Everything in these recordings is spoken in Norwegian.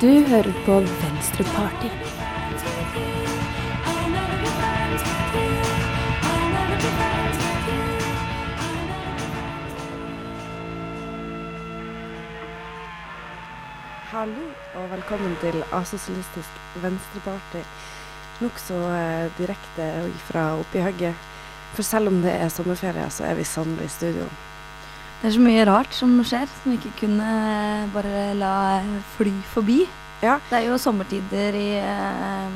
Du hører på Venstreparty. Hallo og velkommen til Asosialistisk Venstreparty. Nokså eh, direkte fra oppi hugget. For selv om det er sommerferie, så er vi sannelig i studio. Det er så mye rart som skjer, som vi ikke kunne bare la fly forbi. Ja. Det er jo sommertider i eh,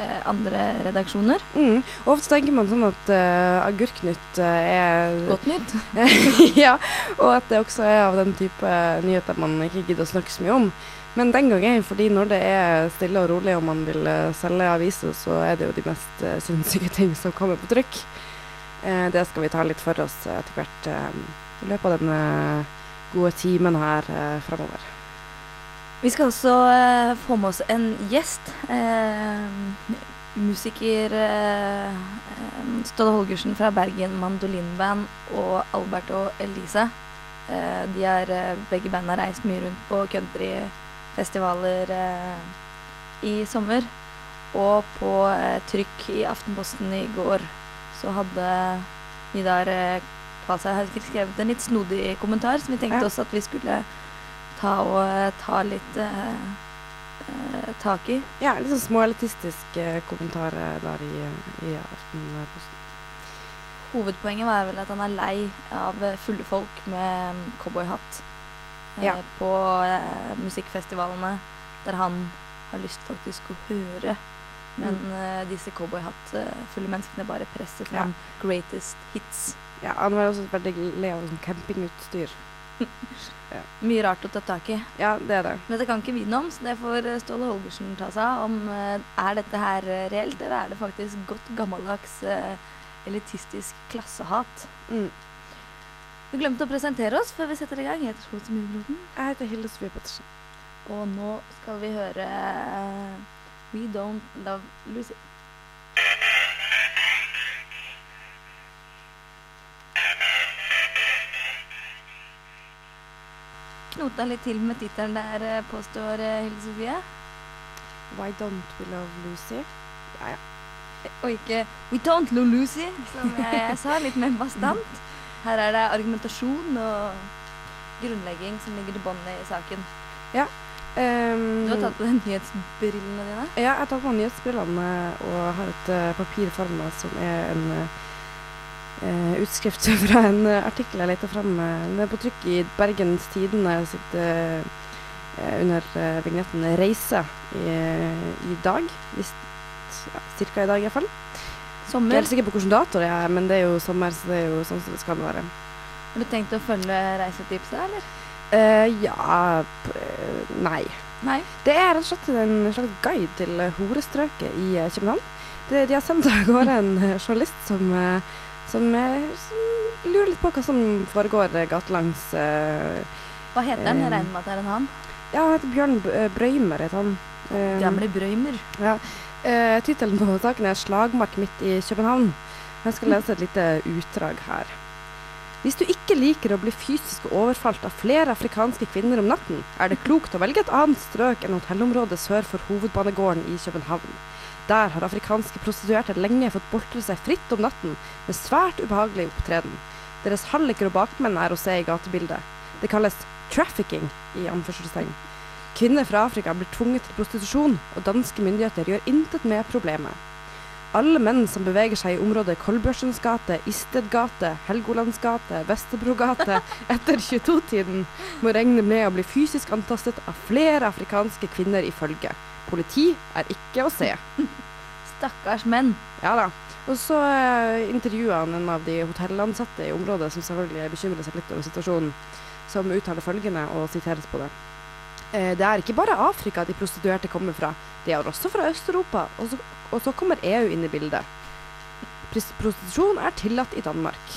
eh, andre redaksjoner. Mm. Ofte tenker man sånn at uh, Agurknytt uh, er Godt nytt. ja, og at det også er av den type nyheter man ikke gidder å snakke så mye om. Men den gangen, fordi når det er stille og rolig og man vil eh, selge aviser, så er det jo de mest uh, sinnssyke ting som kommer på trykk. Eh, det skal vi ta litt for oss eh, etter hvert eh, i løpet av den gode timen her fremover. framover. Vi skal også eh, få med oss en gjest. Eh, musiker eh, eh, Ståle Holgersen fra Bergen Mandolinband og Albert og Elise. Eh, de har eh, begge bandene reist mye rundt på countryfestivaler eh, i sommer. Og på eh, trykk i Aftenposten i går så hadde Vidar eh, Kvasheim har skrevet en litt snodig kommentar som vi tenkte Ja. også at vi skulle ta og eh, ta litt eh, eh, tak i. Ja, litt sånn småelitistisk eh, kommentar eh, der i, i Aftenposten. Hovedpoenget var vel at han er lei av fulle folk med cowboyhatt eh, Ja. på eh, musikkfestivalene, der han har lyst faktisk å høre. Men Mm. disse cowboyhattfulle menneskene bare presser fram greatest hits. Ja, han var også veldig lei av sånn campingutstyr. Mye rart å ta tak i. Ja, det er det. Men dette kan ikke vi noe om, så det får eh, Ståle Holgersen ta seg av. Om eh, er dette her eh, reelt, eller er det faktisk godt gammeldags elitistisk klassehat? Mm. Vi glemte å presentere oss før vi setter i gang. Jeg heter Charlotte Myrroden, Jeg heter Hilde Sofie Pettersen. og nå skal vi høre uh, We Don't Love Lucy. Knota litt til med tittelen der, eh, påstår eh, Hilde Sofie. Why don't we love Lucy? Ja, ja. Og ikke We don't love Lucy, som jeg, jeg sa, litt mer bastant. Her er det argumentasjon og grunnlegging som ligger til båndet i saken. Um, Du har tatt på deg nyhetsbrillene dine. Ja, jeg har tatt på nyhetsbrillene og har et uh, papir foran meg som er en eh, utskrift fra en eh, artikkel jeg lette fram. eh, Den er på trykk i Bergens Tidende sitt, eh, eh, under uh, vignetten 'Reise' i, i dag. Hvis, ja, cirka i dag, iallfall. jeg er helt sikker på hvilken dato det er, men det er jo sommer, så det er jo sånn som det skal være. Har du tenkt å følge reisetipset, eller? Eh, ja eh, Nei. Nei. Det er rett og slett en slags guide til eh, horestrøket i eh, København. Det, de har sendt av gårde en eh, journalist som, eh, som, eh, som lurer litt på hva som foregår eh, gatelangs. eh, Hva heter den? Jeg regner med at det er en han. ja, han heter Bjørn Brøymer, heter han. Gamle Brøymer. Ja. Uh, Tittelen på saken er 'Slagmark midt i København'. Jeg skal lese et lite utdrag her. Hvis du ikke liker å bli fysisk overfalt av flere afrikanske kvinner om natten, er det klokt å velge et annet strøk enn hotellområdet sør for hovedbanegården i København. Der har afrikanske prostituerte lenge fått boltre seg fritt om natten med svært ubehagelig opptreden. Deres halliker og bakmenn er å se i gatebildet. Det kalles 'trafficking' i anførselstegn. Kvinner fra Afrika blir tvunget til prostitusjon, og danske myndigheter gjør intet med problemet. Alle menn som beveger seg i området Kolbjørsens gate, Isted gate, Helgolands gate, Vesterbro gate etter 22-tiden, må regne med å bli fysisk antastet av flere afrikanske kvinner i følge. Politi er ikke å se. Stakkars menn. Ja da. Og så uh, intervjua han en av de hotellansatte i området, som selvfølgelig bekymrer seg litt over situasjonen, som uttaler følgende, og siteres på det. Eh, det er ikke bare Afrika de prostituerte kommer fra, de er også fra Øst-Europa, og, så- og så kommer EU inn i bildet. Prostitusjon er tillatt i Danmark.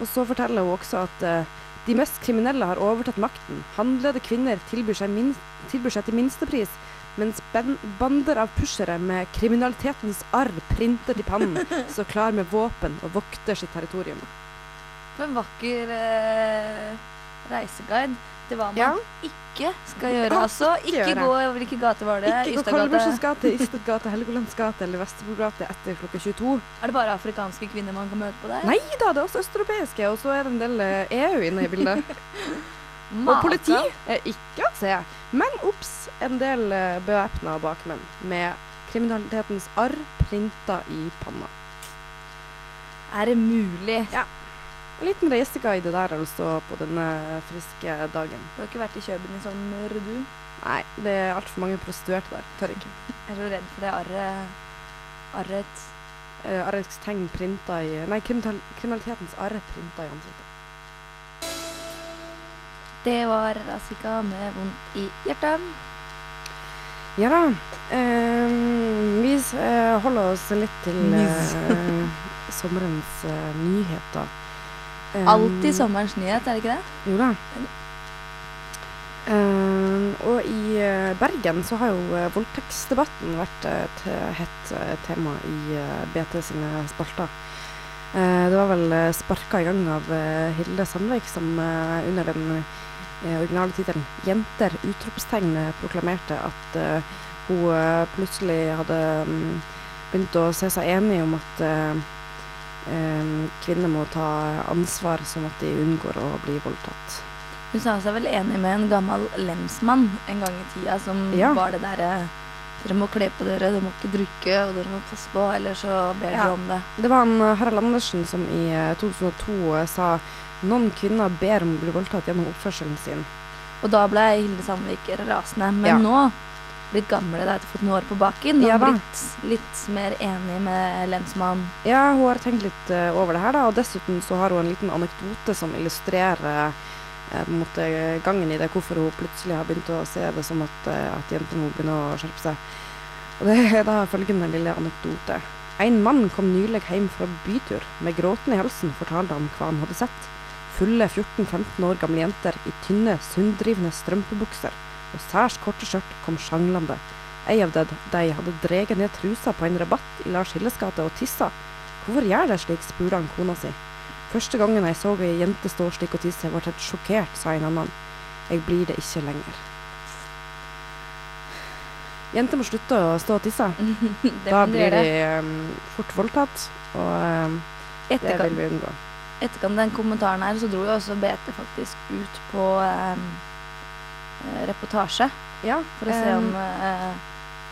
Og så forteller hun også at eh, de mest kriminelle har overtatt makten. Handlede kvinner tilbyr seg, min tilbyr seg til minstepris, mens ben bander av pushere med kriminalitetens arr printet i pannen, står klar med våpen og vokter sitt territorium. For en vakker eh, reiseguide. Det var man Ja. ikke skal gjøre. Ja, Altså, ikke ikke gjøre. gå Hvilke gater var det? Ikke gå? Kolbergsens gate, Isted gate, Helgolands gate eller Vesterbogate etter klokka 22. Er det bare afrikanske kvinner man kan møte på der? Nei da, det er også østeuropeiske, og så er det en del eh, EU inne i bildet. Og politi er ikke å se. Men obs, en del uh, bevæpna bakmenn med kriminalitetens arr printa i panna. Er det mulig? Ja. En liten reiseguide der altså på denne friske dagen. Du har ikke vært i Kjøben i sommer, du? Nei, det er altfor mange prostituerte der. Tør ikke. Jeg er så redd for det arret Arret Uh, Arrets tegn printa i Nei, kriminalitetens arr printa i ansiktet. Det var Rasika med vondt i hjertet. Ja da. Eh, vi holder oss litt til eh, sommerens eh, nyheter. Um, Alltid sommerens nyhet, er det ikke det? Jo da. Um, og i uh, Bergen så har jo uh, voldtektsdebatten vært et eh, hett uh, tema i BT sine spalter. Eh, det var vel uh, sparka i gang av Hilde Sandvik som under den eh, originale tittelen 'Jenter!' utropstegn eh, proklamerte at eh, hun eh, plutselig hadde um, begynt å se seg enig om at eh, em, kvinner må ta ansvar sånn at de unngår å bli voldtatt. Hun sa seg vel enig med en gammel lensmann en gang i tida, som Ja. var det derre Dere må kle på dere, dere må ikke drikke, og dere må passe på, ellers så ber Ja. dere om det. Det var han Harald Andersen som i eh, 2002 eh, sa noen kvinner ber om å bli voldtatt gjennom oppførselen sin. Og da ble Hilde Sandvik rasende. Men Ja. nå, blitt gamle, da, etter fått noen år på baken, og ja, blitt litt mer enig med lensmannen. Ja, hun har tenkt litt uh, over det her, da, og dessuten så har hun en liten anekdote som illustrerer på en måte gangen i det, hvorfor hun plutselig har begynt å se det som at, eh, at jentene må begynne å skjerpe seg. Og det er da følgende lille anekdote. En mann kom nylig hjem fra bytur. Med gråten i halsen fortalte han hva han hadde sett. Fulle 14-15 år gamle jenter i tynne, sunndrivende strømpebukser og særs korte skjørt kom sjanglende. Ei av de, de hadde dreget ned trusa på en rabatt i Lars Hilles gate og tissa. Hvorfor gjør de slik, spurte han kona si. Første gangen jeg så ei jente stå slik og tisse, ble jeg sjokkert, sa en annen. Jeg blir det ikke lenger. Jenter må slutte å stå og tisse. Da blir de um, fort voldtatt, og um, det vil vi unngå. Etterkant den kommentaren her, så dro jo også BT faktisk ut på eh, eh, reportasje Ja, for å se om eh,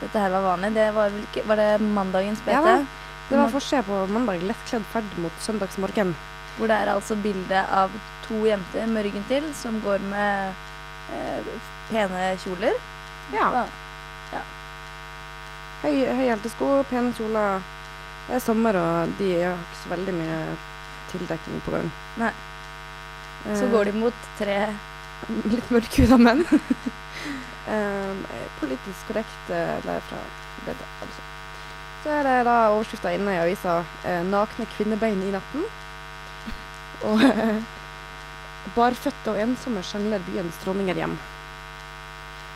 dette her var vanlig. Det var vel ikke Var det mandagens BT? Ja da. det var forskjell på mandag 'Lettkledd ferd mot søndagsmorgen'. Hvor det er altså bilde av to jenter med ryggen til som går med eh, pene kjoler. Ja. Høy, høyhælte sko, pene kjoler. Det er sommer, og de har ikke så veldig mye tildekking på gang. Nei. Så går de mot tre Litt mørkhuda menn. um, politisk korrekt uh, lærer fra BT, altså. Så er det da overskrifta inne i avisa eh, 'Nakne kvinnebein i natten'. Og Barføtte og ensomme sjangler byens dronninger hjem'.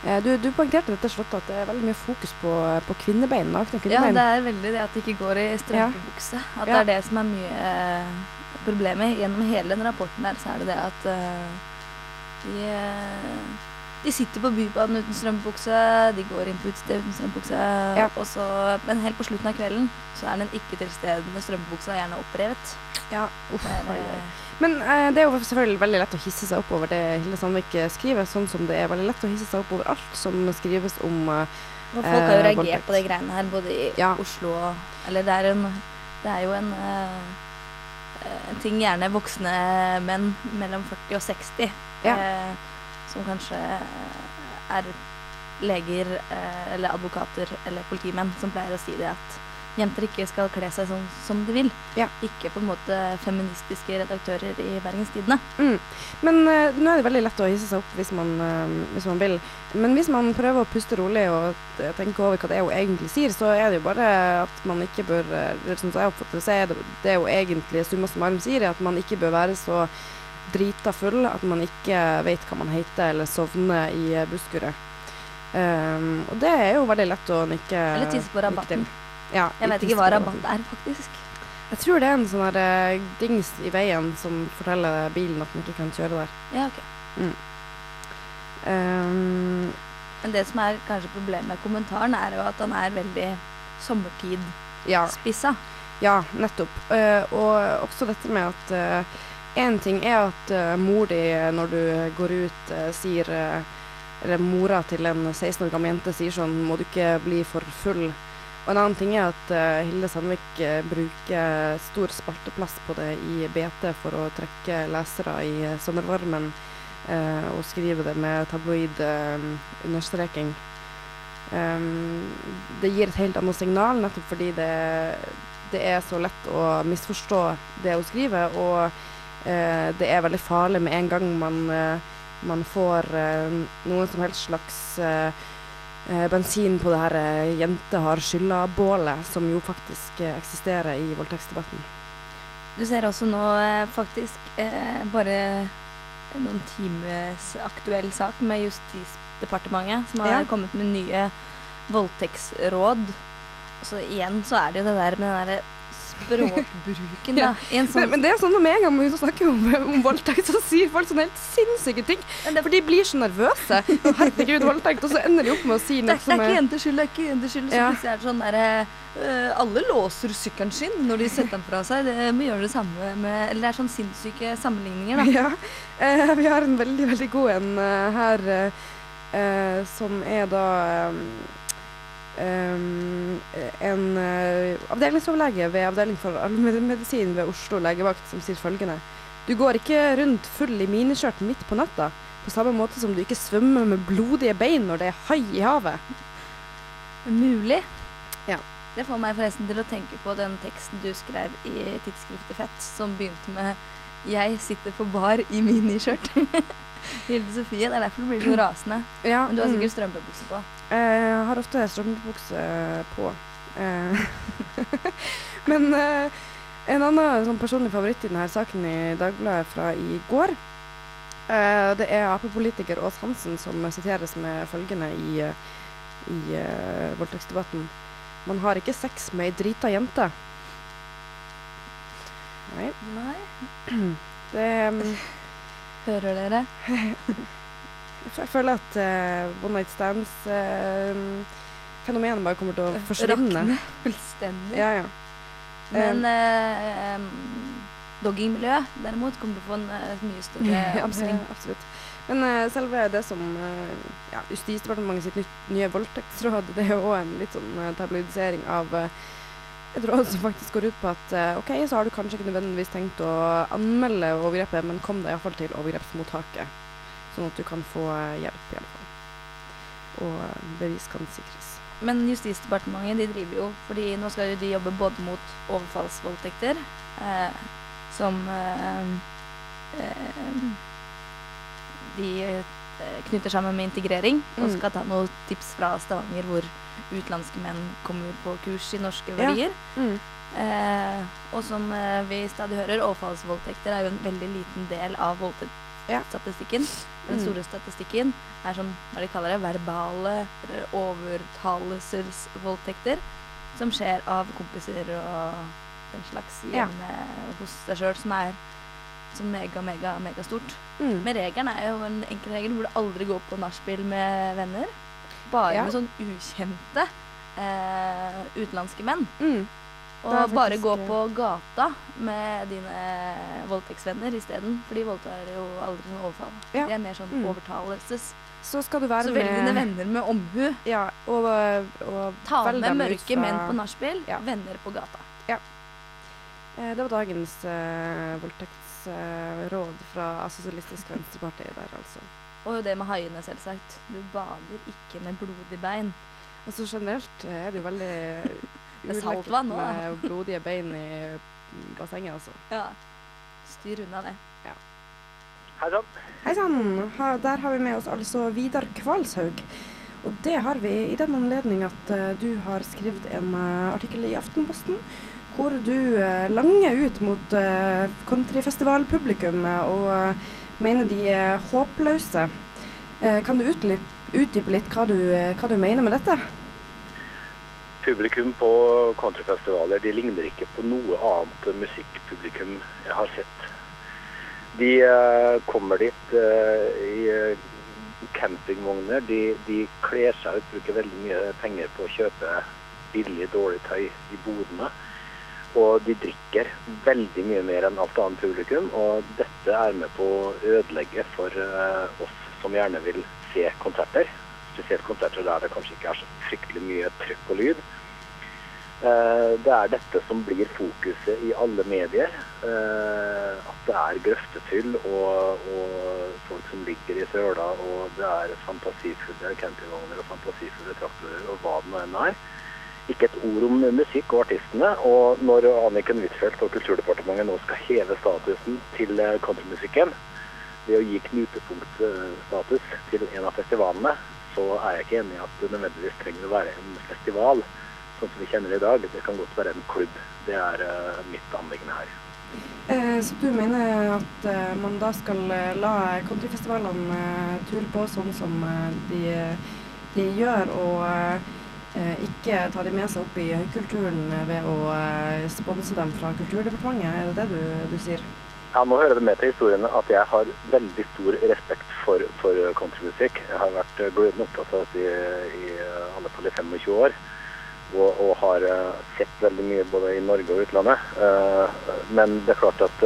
Eh, du, du poengterte dette, slottet at det er veldig mye fokus på, på kvinnebein. Ja, det er veldig det at det ikke går i strømpebukse. At det er det som er mye eh, problemet. Gjennom hele den rapporten der så er det det at eh, de, eh, de sitter på bybanen uten strømpebukse, de går inn på utstedet uten strømpebukse, Ja. og så, men helt på slutten av kvelden så er den ikke-tilstedende strømpebuksa gjerne opprevet. ja, uff, Det er, eh, Men eh, det er jo selvfølgelig veldig lett å hisse seg opp over det Hilde Sandvik skriver, sånn som det er veldig lett å hisse seg opp over alt som skrives om eh, Og folk har jo reagert på de greiene her, både i Ja. Oslo og Eller det er, en, det er jo en, eh, en ting gjerne voksne menn mellom 40 og 60 Ja. eh, som kanskje er leger eh, eller advokater eller politimenn som pleier å si det at jenter ikke skal kle seg sånn som de vil. Ja. Ikke på en måte feministiske redaktører i Bergens Tidende. Mm. Men uh, nå er det veldig lett å hisse seg opp hvis man, uh, hvis man vil. Men hvis man prøver å puste rolig og eh, tenke over hva det er hun egentlig sier, så er det jo bare at man ikke bør Sånn som jeg oppfatter det, er det det hun egentlig summa summarum sier, er at man ikke bør være så drita full at man ikke vet hva man heter, eller sovner i busskuret. Um, og det er jo veldig lett å nikke Eller tisse på rabatten. Ja, Jeg vet ikke hva rabatt er, faktisk. Jeg tror det er en sånn her eh, dings i veien som forteller bilen at den ikke kan kjøre der. Ja, ok. Um, Men det som er kanskje problemet med kommentaren, er jo at den er veldig sommertidspissa. ja, ja, nettopp. Uh, og også dette med at Én ting er at uh, mor di, når du går ut, uh, sier uh, Eller mora til en 16 år gammel jente sier sånn Må du ikke bli for full? Og en annen ting er at Hilde Sandvik bruker stor spalteplass på det i BT for å trekke lesere i sommervarmen, og skrive det med tabloid understreking. Um, det gir et helt annet signal, nettopp fordi det, det er så lett å misforstå det hun skriver. og det er veldig farlig med en gang man, man får noen som helst slags bensin på det her 'jente har skylda'-bålet, som jo faktisk eksisterer i voldtektsdebatten. Du ser også nå faktisk bare noen times aktuell sak med Justisdepartementet, som har ja. kommet med nye voldtektsråd. Så igjen så er det jo det der med den derre språkbruken, da. Sånn men, men, det er sånn med en gang man snakker om, om voldtekt, så sier folk sånne helt sinnssyke ting. For de blir så nervøse. Herregud, voldtekt. Og så ender de opp med å si noe som er Det er ikke jenters skyld, det er ikke jenters skyld. Så ja. plutselig er det sånn derre uh, Alle låser sykkelen sin når de setter den fra seg. Det, vi gjør det samme med Eller det er sånn sinnssyke sammenligninger, da. Ja. Uh, vi har en veldig, veldig god en uh, her som er da Um, en uh, avdelingsoverlege ved Avdeling for allmennmedisin ved Oslo legevakt som sier følgende Du går ikke rundt full i miniskjørt midt på natta, på samme måte som du ikke svømmer med blodige bein når det er hai i havet. Mulig. Ja. Det får meg forresten til å tenke på den teksten du skrev i tidsskriftet Fett, som begynte med 'Jeg sitter på bar i miniskjørt'. Hilde Sofie, det er derfor du blir så rasende. Ja, Men du har sikkert mm. strømpebukse på. Jeg har ofte strømpebukse på. Eh, men eh, en annen sånn personlig favoritt i denne saken i Dagbladet fra i går, eh, det er Ap-politiker Ås Hansen som siteres med følgende i, i uh, voldtektsdebatten. Man har ikke sex med ei drita jente. Nei. Nei. Det Hører dere? jeg føler at uh, one night stands-fenomenet uh, bare kommer til å forsvinne. Rakne fullstendig. Ja, ja. Men uh, um, doggingmiljøet derimot kommer til å få en uh, mye større oppsving. absolutt. Men uh, selve det som uh, ja, Justisdepartementet sitt nye voldtektsråd, det er jo òg en litt sånn tabloidisering av et råd som faktisk går ut på at OK, så har du kanskje ikke nødvendigvis tenkt å anmelde overgrepet, men kom deg iallfall til overgrepsmottaket. Sånn at du kan få hjelp, iallfall. Og eh, bevis kan sikres. Men Justisdepartementet de driver jo fordi nå skal jo de jobbe både mot overfallsvoldtekter, eh, som eh, eh, de eh, knytter sammen med integrering, mm. og skal ta noen tips fra Stavanger hvor utenlandske menn kommer på kurs i norske verdier. Ja. Mm. Eh, og som vi stadig hører, overfallsvoldtekter er jo en veldig liten del av voldtektsstatistikken. ja. Den mm. store statistikken er sånn hva de kaller det, verbale eller overtalelsesvoldtekter. Som skjer av kompiser og den slags hjemme ja. hos deg sjøl, som er så mega, mega, megastort. Mm. Men regelen er jo en enkel regel. Du burde aldri gå på nachspiel med venner. Bare ja. med sånn ukjente eh, utenlandske menn. Mm. Og bare gå på gata med dine voldtektsvenner isteden. For de voldtar jo aldri sånn overfall. Ja. De er mer sånn mm. overtaleses. Så skal du være Så velg dine venner med omhu. Ja, og, og Ta med mørke fra... menn på nachspiel, ja. venner på gata. Ja. Eh, det var dagens uh, voldtektsråd uh, fra Sosialistisk Venstreparti der, altså. Og det med haiene, selvsagt. Du bader ikke med blodige bein. Altså generelt er det jo veldig er òg. Med blodige bein i bassenget, altså. Ja. Styr unna det. Ja. Hei sann. Hei sann. Der har vi med oss altså Vidar Kvalshaug. Og det har vi i den anledning at uh, du har skrevet en uh, artikkel i Aftenposten hvor du uh, langer ut mot countryfestivalpublikum og mener de er håpløse. kan du utdype litt hva du, hva du mener med dette? publikum på countryfestivaler de ligner ikke på noe annet musikkpublikum jeg har sett. De uh, kommer dit uh, i campingvogner de, de kler seg ut, bruker veldig mye penger på å kjøpe billig, dårlig tøy i bodene. Og de drikker veldig mye mer enn alt annet publikum. Og dette er med på å ødelegge for eh, oss som gjerne vil se konserter. Spesielt konserter der det kanskje ikke er så fryktelig mye trykk og lyd. Eh, det er dette som blir fokuset i alle medier. Eh, at det er grøftefyll og, og folk som ligger i søla, og det er fantasifulle campingvogner og fantasifulle traktorer og hva det nå enn er. Ikke et ord om musikk og artistene. Og når Anniken Huitfeldt og Kulturdepartementet nå skal heve statusen til eh, countrymusikken ved å gi knutepunktstatus til en av festivalene, så er jeg ikke enig i at det nødvendigvis trenger å være en festival sånn som vi kjenner det i dag. Det kan godt være en klubb. Det er uh, mitt anliggende her. Eh, så du mener at eh, man da skal eh, la countryfestivalene eh, ture på sånn som eh, de, de gjør, og eh, ikke ta de med seg opp i høykulturen ved å sponse dem fra Kulturdepartementet? Er det det du, du sier? Ja, Nå hører det med til historiene at jeg har veldig stor respekt for, for countrymusikk. Jeg har vært glødende opptatt av dette i, i alle fall i 25 år og, og har uh, sett veldig mye både i Norge og utlandet. Men det er klart at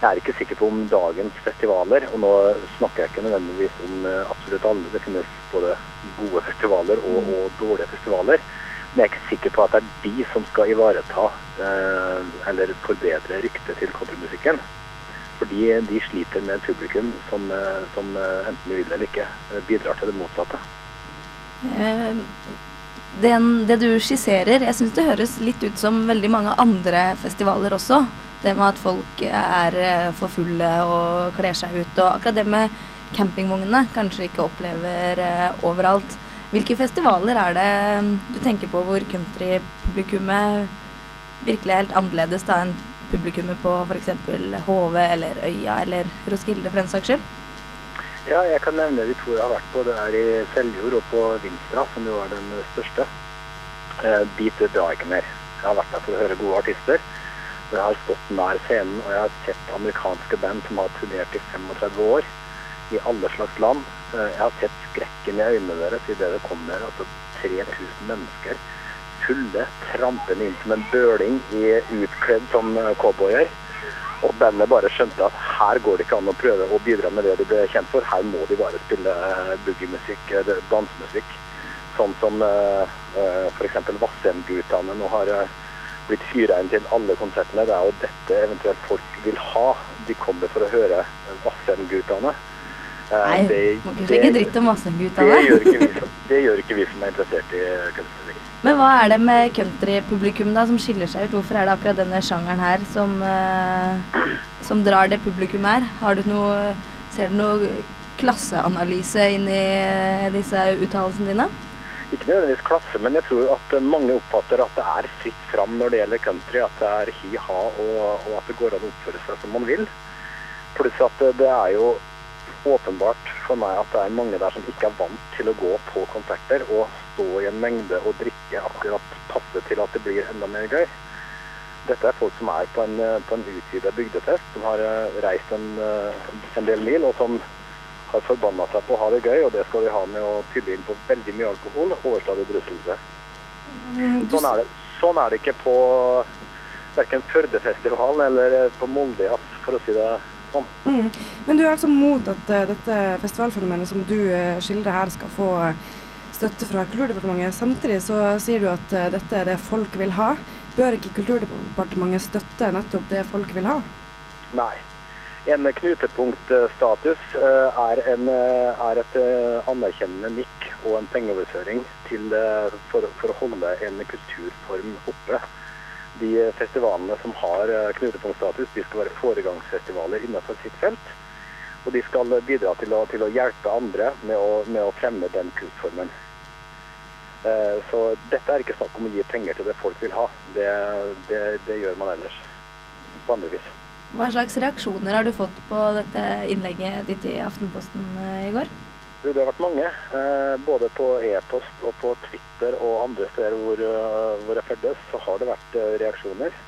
jeg er ikke sikker på om dagens festivaler, og nå snakker jeg ikke nødvendigvis om absolutt alle, det finnes både gode festivaler og, og, dårlige festivaler, men jeg er ikke sikker på at det er de som skal ivareta eller forbedre ryktet til countrymusikken. Fordi de sliter med publikum som, som enten de vil eller ikke bidrar til det motsatte den, det du skisserer, jeg syns det høres litt ut som veldig mange andre festivaler også. Det med at folk er eh, for fulle og kler seg ut. Og akkurat det med campingvognene kanskje ikke opplever uh, overalt. Hvilke festivaler er det mm, du tenker på hvor countrypublikummet virkelig er helt annerledes da enn publikummet på f.eks. HV eller Øya eller Roskilde for den saks skyld? Ja, jeg kan nevne de to jeg har vært på. Det er i Seljord og på Vinstra, som jo er den største. Eh, dit drar jeg ikke mer. Jeg har vært der for å høre gode artister. Jeg har stått nær scenen, og jeg har sett amerikanske band som har turnert i 35 år. I alle slags land. Eh, jeg har sett skrekken i øynene deres idet det kommer altså 3000 mennesker fulle, trampende inn som en bøling i utkledd som eh, cowboyer. Og bandet bare skjønte at her går det ikke an å prøve å bidra med det de ble kjent for. Her må de bare spille uh, boogiemusikk, dansemusikk. Sånn som uh, uh, f.eks. Vassendgutane nå har uh, blitt hyra inn til alle konsertene. Det er jo dette eventuelt folk vil ha. De kommer for å høre Vassendgutane. Nei, det, må ikke legge dritt om Vassendgutane. Det, det, gjør ikke vi som er interessert i kunstmusikk. Men hva er det med countrypublikum da som skiller seg ut? Hvorfor er det akkurat denne sjangeren her som, uh, som drar det publikum her? Har du noe, ser du noe klasseanalyse inn i eh, disse uttalelsene dine? Ikke nødvendigvis klasse, men jeg tror at mange oppfatter at det er fritt fram når det gjelder country. At det er hi-ha, og, og, at det går an å oppføre seg som man vil. Pluss at det er jo åpenbart for meg at det er mange der som ikke er vant til å gå på konserter og stå i en mengde og drikke akkurat passe til at det blir enda mer gøy. Dette er folk som er på en, på en utvida bygdetest, som har eh, reist en, eh, en del mil, og som har forbanna seg på å ha det gøy, og det skal de ha med å tylle inn på veldig mye alkohol og overstadig beruselse. Mm, sånn, er det. sånn er det ikke på verken Førdefestivalen eller på Moldejazz, for å si det sånn. Mm. Men du er altså mot at uh, dette festivalfenomenet som du uh, skildrer her, skal få støtte fra Kulturdepartementet. Samtidig så sier du at uh, dette er det folk vil ha. Bør ikke Kulturdepartementet støtte nettopp det folk vil ha? Nei. En knutepunktstatus uh, er, en, uh, er, et anerkjennende nikk og en pengeoverføring til, for, for, å holde en kulturform oppe. De festivalene som har knutepunktstatus, de skal være foregangsfestivaler innenfor sitt felt. Og de skal bidra til å, til å hjelpe andre med å, med å fremme den kunstformen. Eh, så dette er ikke snakk om å gi penger til det folk vil ha. Det, det, det gjør man ellers på andre vis. Hva slags reaksjoner har du fått på dette innlegget ditt i Aftenposten eh, i går? Det har vært mange. Eh, både på e-post og på Twitter og andre steder hvor, hvor jeg ferdes, så har det vært reaksjoner.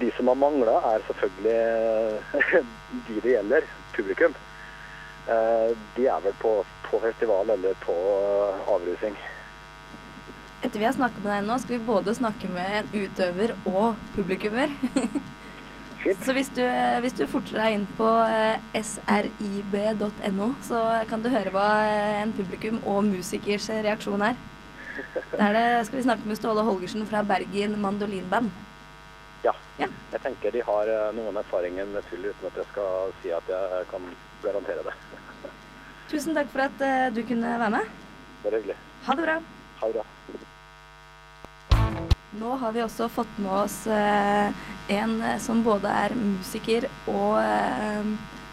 De som har mangla, er selvfølgelig de det gjelder, publikum. Eh, de er vel på, på festival eller på eh, avrusing. Etter vi har snakket med deg nå, skal vi både snakke med en utøver og publikummer. Fint. Så hvis du, hvis du forter deg inn på eh, srib.no, så kan du høre hva eh, en publikum og musikers reaksjon er. Der det, skal vi snakke med Ståle Holgersen fra Bergen Mandolinband. Ja. Ja. Jeg tenker de har eh, noen erfaringer med fyll uten at jeg skal si at jeg kan garantere det. Tusen takk for at eh, du kunne være med. Bare hyggelig. Ha det bra. Ha det bra. Nå har vi også fått med oss eh, en eh, som både er musiker og eh,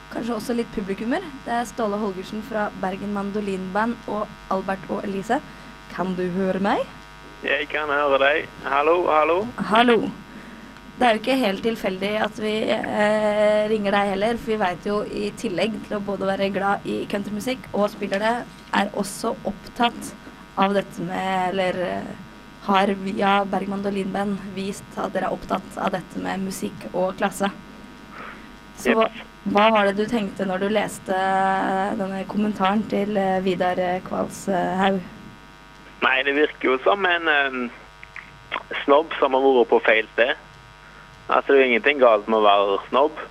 kanskje også litt publikummer. Det er Ståle Holgersen fra Bergen Mandolinband og Albert og Elise. Kan du høre meg? Jeg kan høre deg. Hallo, hallo. Hallo. Det er jo ikke helt tilfeldig at vi eh, ringer deg heller, for vi veit jo i tillegg til å både være glad i countrymusikk og spiller det, er også opptatt av dette med Eller har via Bergmant og Lindben vist at dere er opptatt av dette med musikk og klasse. Så hva, hva var det du tenkte når du leste denne kommentaren til eh, Vidar eh, Kvalshaug? Nei, det virker jo som en um, snobb som har vært på feil sted. Altså, det er jo ingenting galt med å være snobb.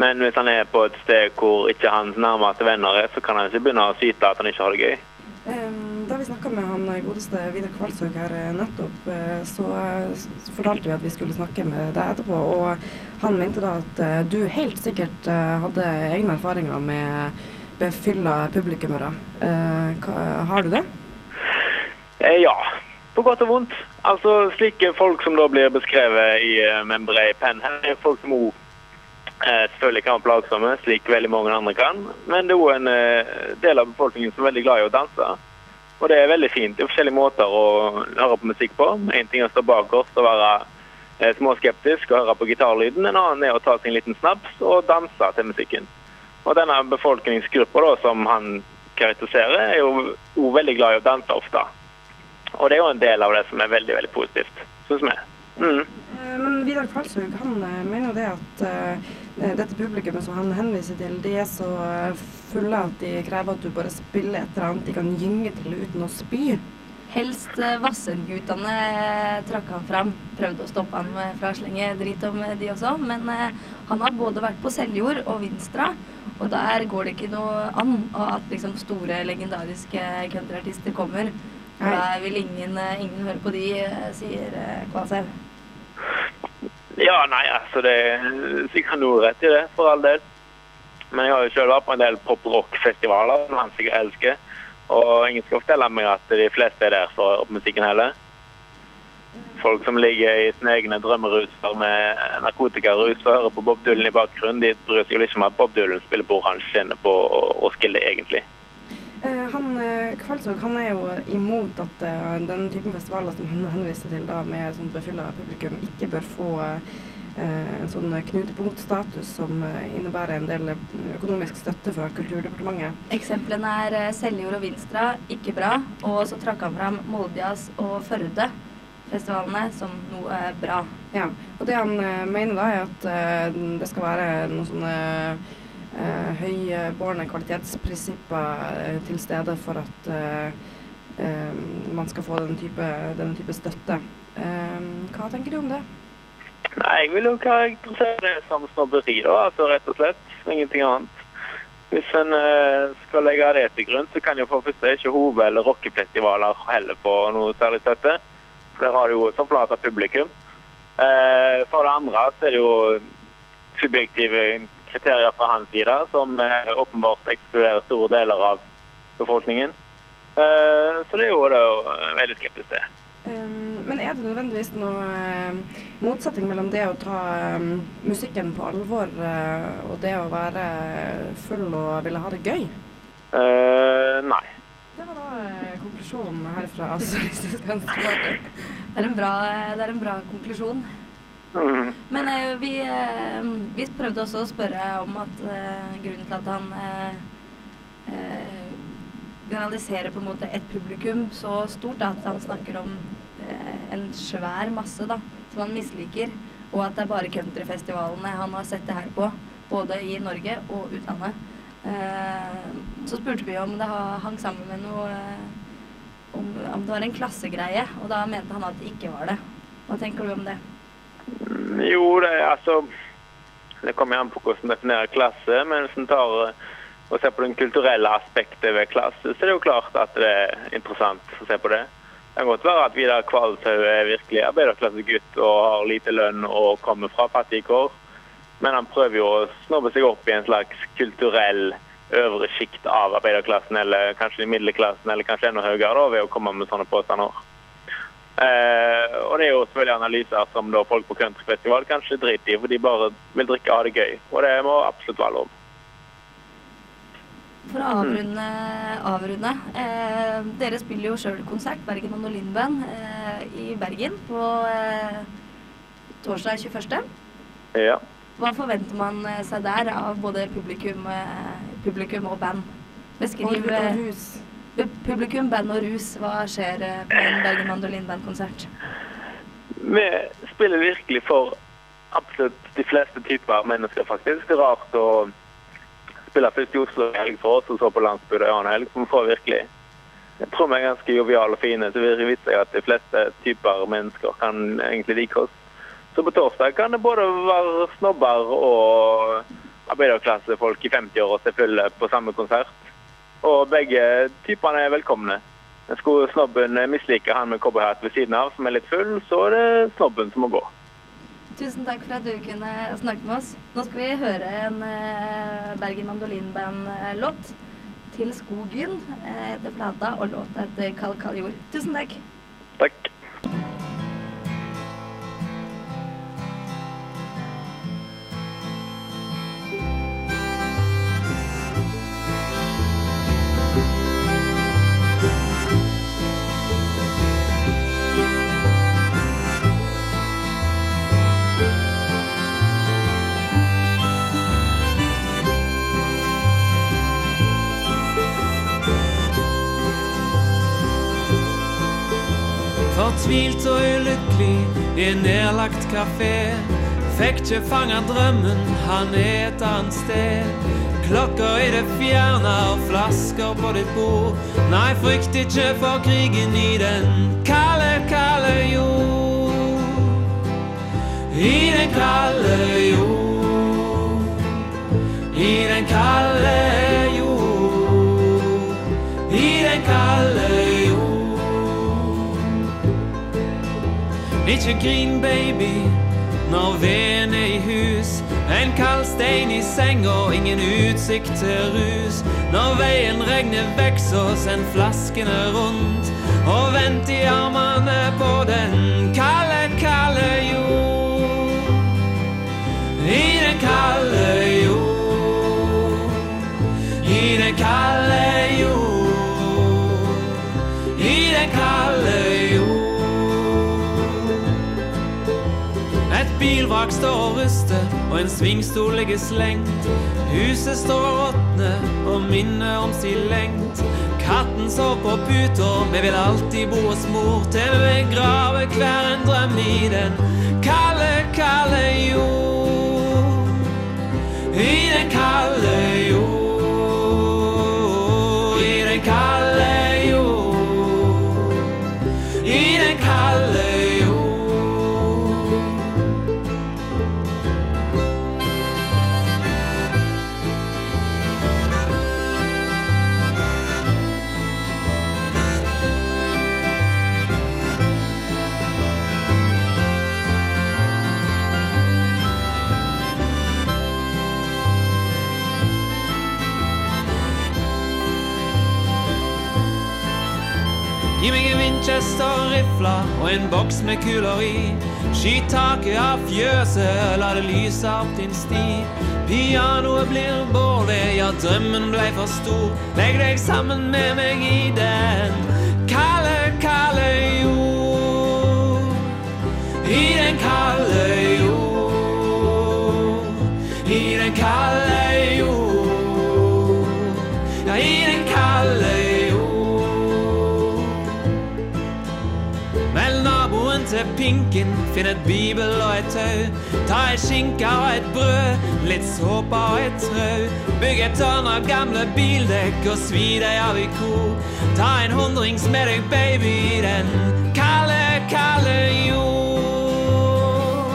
Men hvis han er på et sted hvor ikke hans nærmeste venner er, så kan han ikke begynne å syte at han ikke har det gøy. Da vi snakka med han godeste Vidar Kvalshaug her eh, nettopp, eh, så eh, fortalte vi at vi skulle snakke med deg etterpå. Og han mente da at eh, du helt sikkert eh, hadde egne erfaringer med befylla publikummere. Eh, Har du det? Eh, ja, på godt og vondt. Altså, slike folk som da blir beskrevet i, Membrei med en bred penn, her er folk som eh, selvfølgelig kan være plagsomme, slik veldig mange andre kan. Men det er òg en eh, del av befolkningen som er veldig glad i å danse. Og det er veldig fint. Det er forskjellige måter å høre på musikk på. En ting er å stå bakerst og være eh, småskeptisk og høre på gitarlyden. En annen er å ta seg en liten snaps og danse til musikken. Og denne befolkningsgruppa som han karakteriserer, er jo jo veldig glad i å danse ofte. Og det er jo en del av det som er veldig, veldig positivt, synes vi. Mm. Eh, Men Vidar Kvalshaug han eh, mener jo det at dette publikummet som han henviser til, de er så eh, fulle at de krever at du bare spiller et eller annet de kan gynge til uten å spy. Helst eh, Vassendgutane eh, trakk han fram. Prøvde å stoppe han med fra å slenge drit om eh, de også. Men eh, han har både vært på Seljord og Vinstra, og der går det ikke noe an at liksom store, legendariske countryartister kommer. Da vil ingen, eh, ingen høre på de, eh, sier Kvasev. Ja, nei, altså det er sikkert noe rett i det, for all del. Men jeg har jo selv vært på en del pop-rock-festivaler som han sikkert elsker. Og ingen skal fortelle meg at de fleste er der for musikken heller. Folk som ligger i sine egne drømmeruser med narkotikarus og hører på Bob Dylan i bakgrunnen, de bryr seg jo ikke om at Bob Dylan spiller på oransje kjenner på Roskilde, egentlig. Eh, Han Kvalsvåg han er jo imot at eh, den typen festivaler som han henviser til da med sånn befylla publikum, ikke bør få eh, en sånn knutepunktstatus som eh, innebærer en del eh, økonomisk støtte fra Kulturdepartementet. Eksemplene er eh, Seljord og Vinstra, ikke bra. Og så trakk han fram Moldejazz og Førde-festivalene som noe bra. Ja, og det han eh, mener da er at eh, det skal være noen sånne eh, høybårne kvalitetsprinsipper eh, til stede for at eh, eh, man skal få den type, denne type støtte. Eh, hva tenker du om det? Nei, jeg vil jo karakterisere det som snobberi, da, altså rett og slett. Ingenting annet. Hvis en uh, skal legge det til grunn, så kan jo for første ikke hove- eller rockefestivaler heller få noe særlig støtte. For der har du jo av publikum. Uh, for det andre så er det jo subjektive kriterier fra hans side som uh, åpenbart ekskluderer store deler av befolkningen. Eh, så det er jo det veldig skeptisk til. Um, men er det nødvendigvis noe eh, motsetning mellom det å ta um, musikken på alvor uh, og det å være full og ville ha det gøy? Uh, nei. Det var da uh, konklusjonen herfra Sosialistisk Venstreparti. Det er en bra, det er en bra konklusjon. Mm. Men vi, vi prøvde også å spørre om at grunnen til at han generaliserer på en måte et publikum så stort, at han snakker om en svær masse da, som han misliker, og at det er bare countryfestivalene han har sett det her på, både i Norge og utlandet. Eh, så spurte vi om det hang sammen med noe eh, om, det var en klassegreie, og da mente han at det ikke var det. Hva tenker du om det? Jo, det er altså Det kommer an på hvordan man definerer klasse, men hvis en tar eh, og ser på den kulturelle aspektet ved klasse, så er det jo klart at det er interessant å se på det. Det kan godt være at Vidar Kvalshaug er virkelig arbeiderklassegutt og har lite lønn og kommer fra fattige kår, men han prøver jo å snobbe seg opp i en slags kulturell øvre sjikt av arbeiderklassen, eller kanskje middelklassen, eller kanskje enda høyere, da, ved å komme med sånne påstander. Eh, og det er jo selvfølgelig analyser som folk på countryfestival kanskje driter i, for de bare vil drikke og ha det gøy. Og det må absolutt være lov. For å avrunde, avrunde eh, Dere spiller jo sjøl konsert, Bergen Mandolinband, eh, i Bergen på eh, torsdag 21. Ja. Hva forventer man eh, seg der av både publikum, eh, publikum og band? Beskriv eh, publikum, band og rus. Hva skjer eh, på en Bergen Mandolinband-konsert? Vi spiller virkelig for absolutt de fleste typer mennesker, faktisk. Det er rart å spille først i Oslo en helg for oss, og så på landsbygda en annen helg. Så vi får virkelig Jeg tror vi er ganske joviale og fine, så vi viser at de fleste typer mennesker kan egentlig like oss. Så på torsdag kan det både være snobber og arbeiderklassefolk i 50-åra som fulle på samme konsert. Og begge typene er velkomne. Skulle snobben mislike han med cowboyhatt ved siden av, som er litt full, så er det snobben som må gå. Tusen takk for at du kunne snakke med oss. Nå skal vi høre en eh, Bergen Mandolinband-låt. 'Til skogen' eh, heter plata, og låta heter 'Kald, kald jord'. Tusen takk. Takk. I en nedlagt kafé. Fikk ikke fanga drømmen, han er et annet sted. Klokka i det fjerne og flasker på ditt bord. Nei, frykt ikke for krigen i den kalde, kalde jord. I den kalde jord. I den kalde jord. I den kalde jord. Ikke grin, baby, når veden er i hus. En kald stein i senga, ingen utsikt til rus. Når veien regner vekk, så send flaskene rundt. Og vent i armene på den kalde, kalde jord. I den kalde jord. I den kalde bilvrak står og ruster, og en svingstol ligger slengt. Huset står og råtner og minner om si lengt. Katten sov på puta, vi vil alltid bo hos mor til vi graver hver en drøm i den kalde, kalde jord. I den kalde jord. Winchester-rifle og en boks med kuler i. Skyt av fjøset, la det lyse opp din sti. Pianoet blir bålet, ja, drømmen blei for stor. Legg deg sammen med meg i den kalde, kalde jord. I den kalde jord. I den kalde til pinken, finn et bibel og et tau. Ta ei skinke og et brød, litt såpe og et trau. Bygg et tårn av gamle bildekk og svi deg av i kor. Ta en hundrings med deg, baby, i den kalde, kalde jord.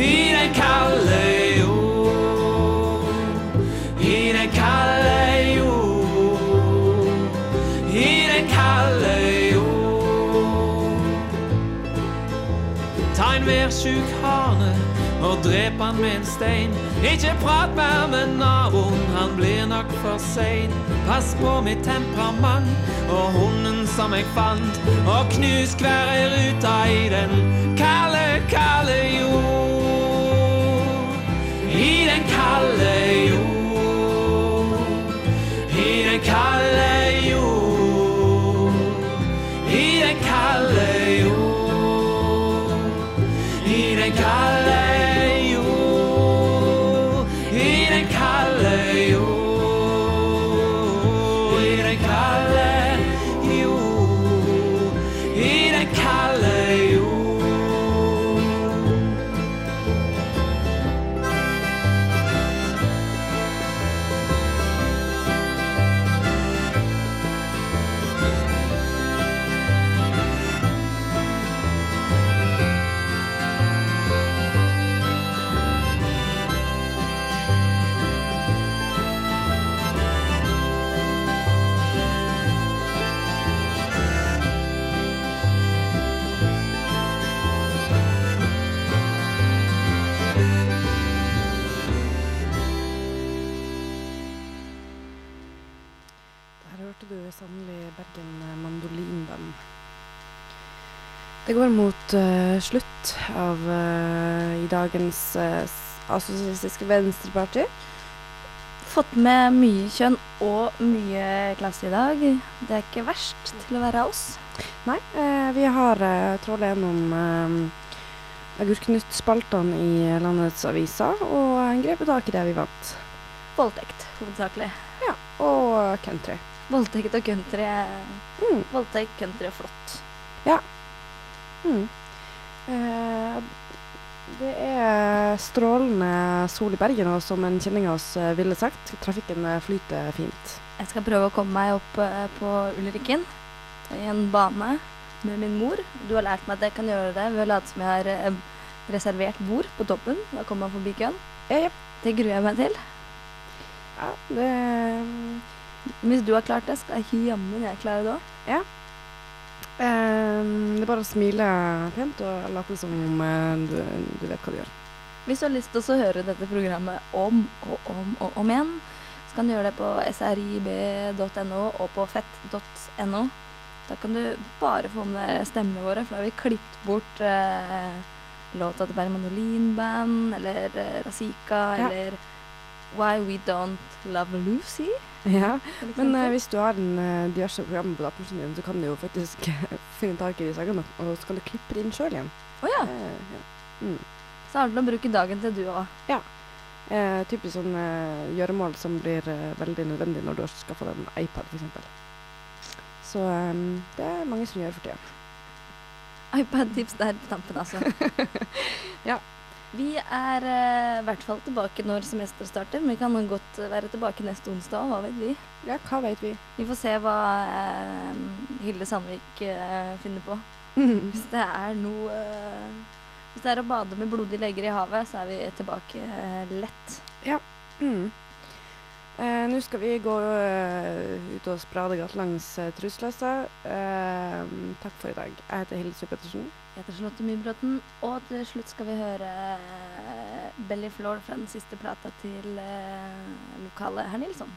I den kalde jord. Ta en værsjuk hane og drep han med en stein. Ikke prat mer med naboen, han blir nok for sein. Pass på mitt temperament og hunden som jeg fant, og knus hver ei rute i den kalde, kalde jord. I den kalde jord. Mot uh, slutt av uh, i dagens uh, Asosialistiske Venstreparti. Fått med mye kjønn og mye klasse i dag. Det er ikke verst til å være oss. Nei, eh, vi har uh, tråla gjennom uh, Agurknytt-spaltene i landets aviser og grepet tak i det vi vant. Voldtekt, hovedsakelig. Ja, og country. Voldtekt og country Mm. Voldtekt, country og flott. Mm. Eh, det er strålende sol i Bergen, og som en kjenning av oss eh, ville sagt, trafikken eh, flyter fint. Jeg skal prøve å komme meg opp eh, på Ulrikken i en bane med min mor. Du har lært meg at jeg kan gjøre det ved å late som jeg har reservert bord på toppen. Da kommer man forbi køen. Ja, ja. Det gruer jeg meg til. ja det Hvis du har klart det, skal jeg jammen jeg klare det òg. eh, Det er bare å smile pent og late som om eh, du, du vet hva du gjør. Hvis du har lyst til å høre dette programmet om og om og om igjen, så kan du gjøre det på srib.no og på fett.no. Da kan du bare få med stemmene våre, for da har vi klippet bort eh, låta til Berg Mandolinband, eller eh, Razika, Ja. eller Why We Don't Love Lucy. Ja, Men uh, hvis du har en, uh, diverse programmer på datamaskinen din, så kan du jo faktisk finne tak i de sangene, og så kan du klippe det inn sjøl igjen. Å ja. Uh, ja. Mm. Så har du å bruke dagen til du òg. Eh, typisk sånn eh, gjøremål som blir eh, veldig nødvendig når du har skaffa deg en iPad, f.eks. Så um, det er mange som gjør for tida. iPad-tips der på tampen, altså. Ja. Vi er eh, i hvert fall tilbake når semesteret starter, men vi kan godt være tilbake neste onsdag. Hva vet vi? Ja, hva vet vi? Vi får se hva eh, Hilde Sandvik eh, finner på. Hvis det er noe eh, Hvis det er å bade med blodige legger i havet, så er vi tilbake eh, lett. Mm. Eh, Nå skal vi gå uh, ut og sprade gatelangs uh, Trusløsa. Uh, takk for i dag. Jeg heter Hilde Supertersen. Jeg heter Charlotte Mybråten, og til slutt skal vi høre eh, Belly Floor fra den siste plata til eh, lokale Herr Nilsson.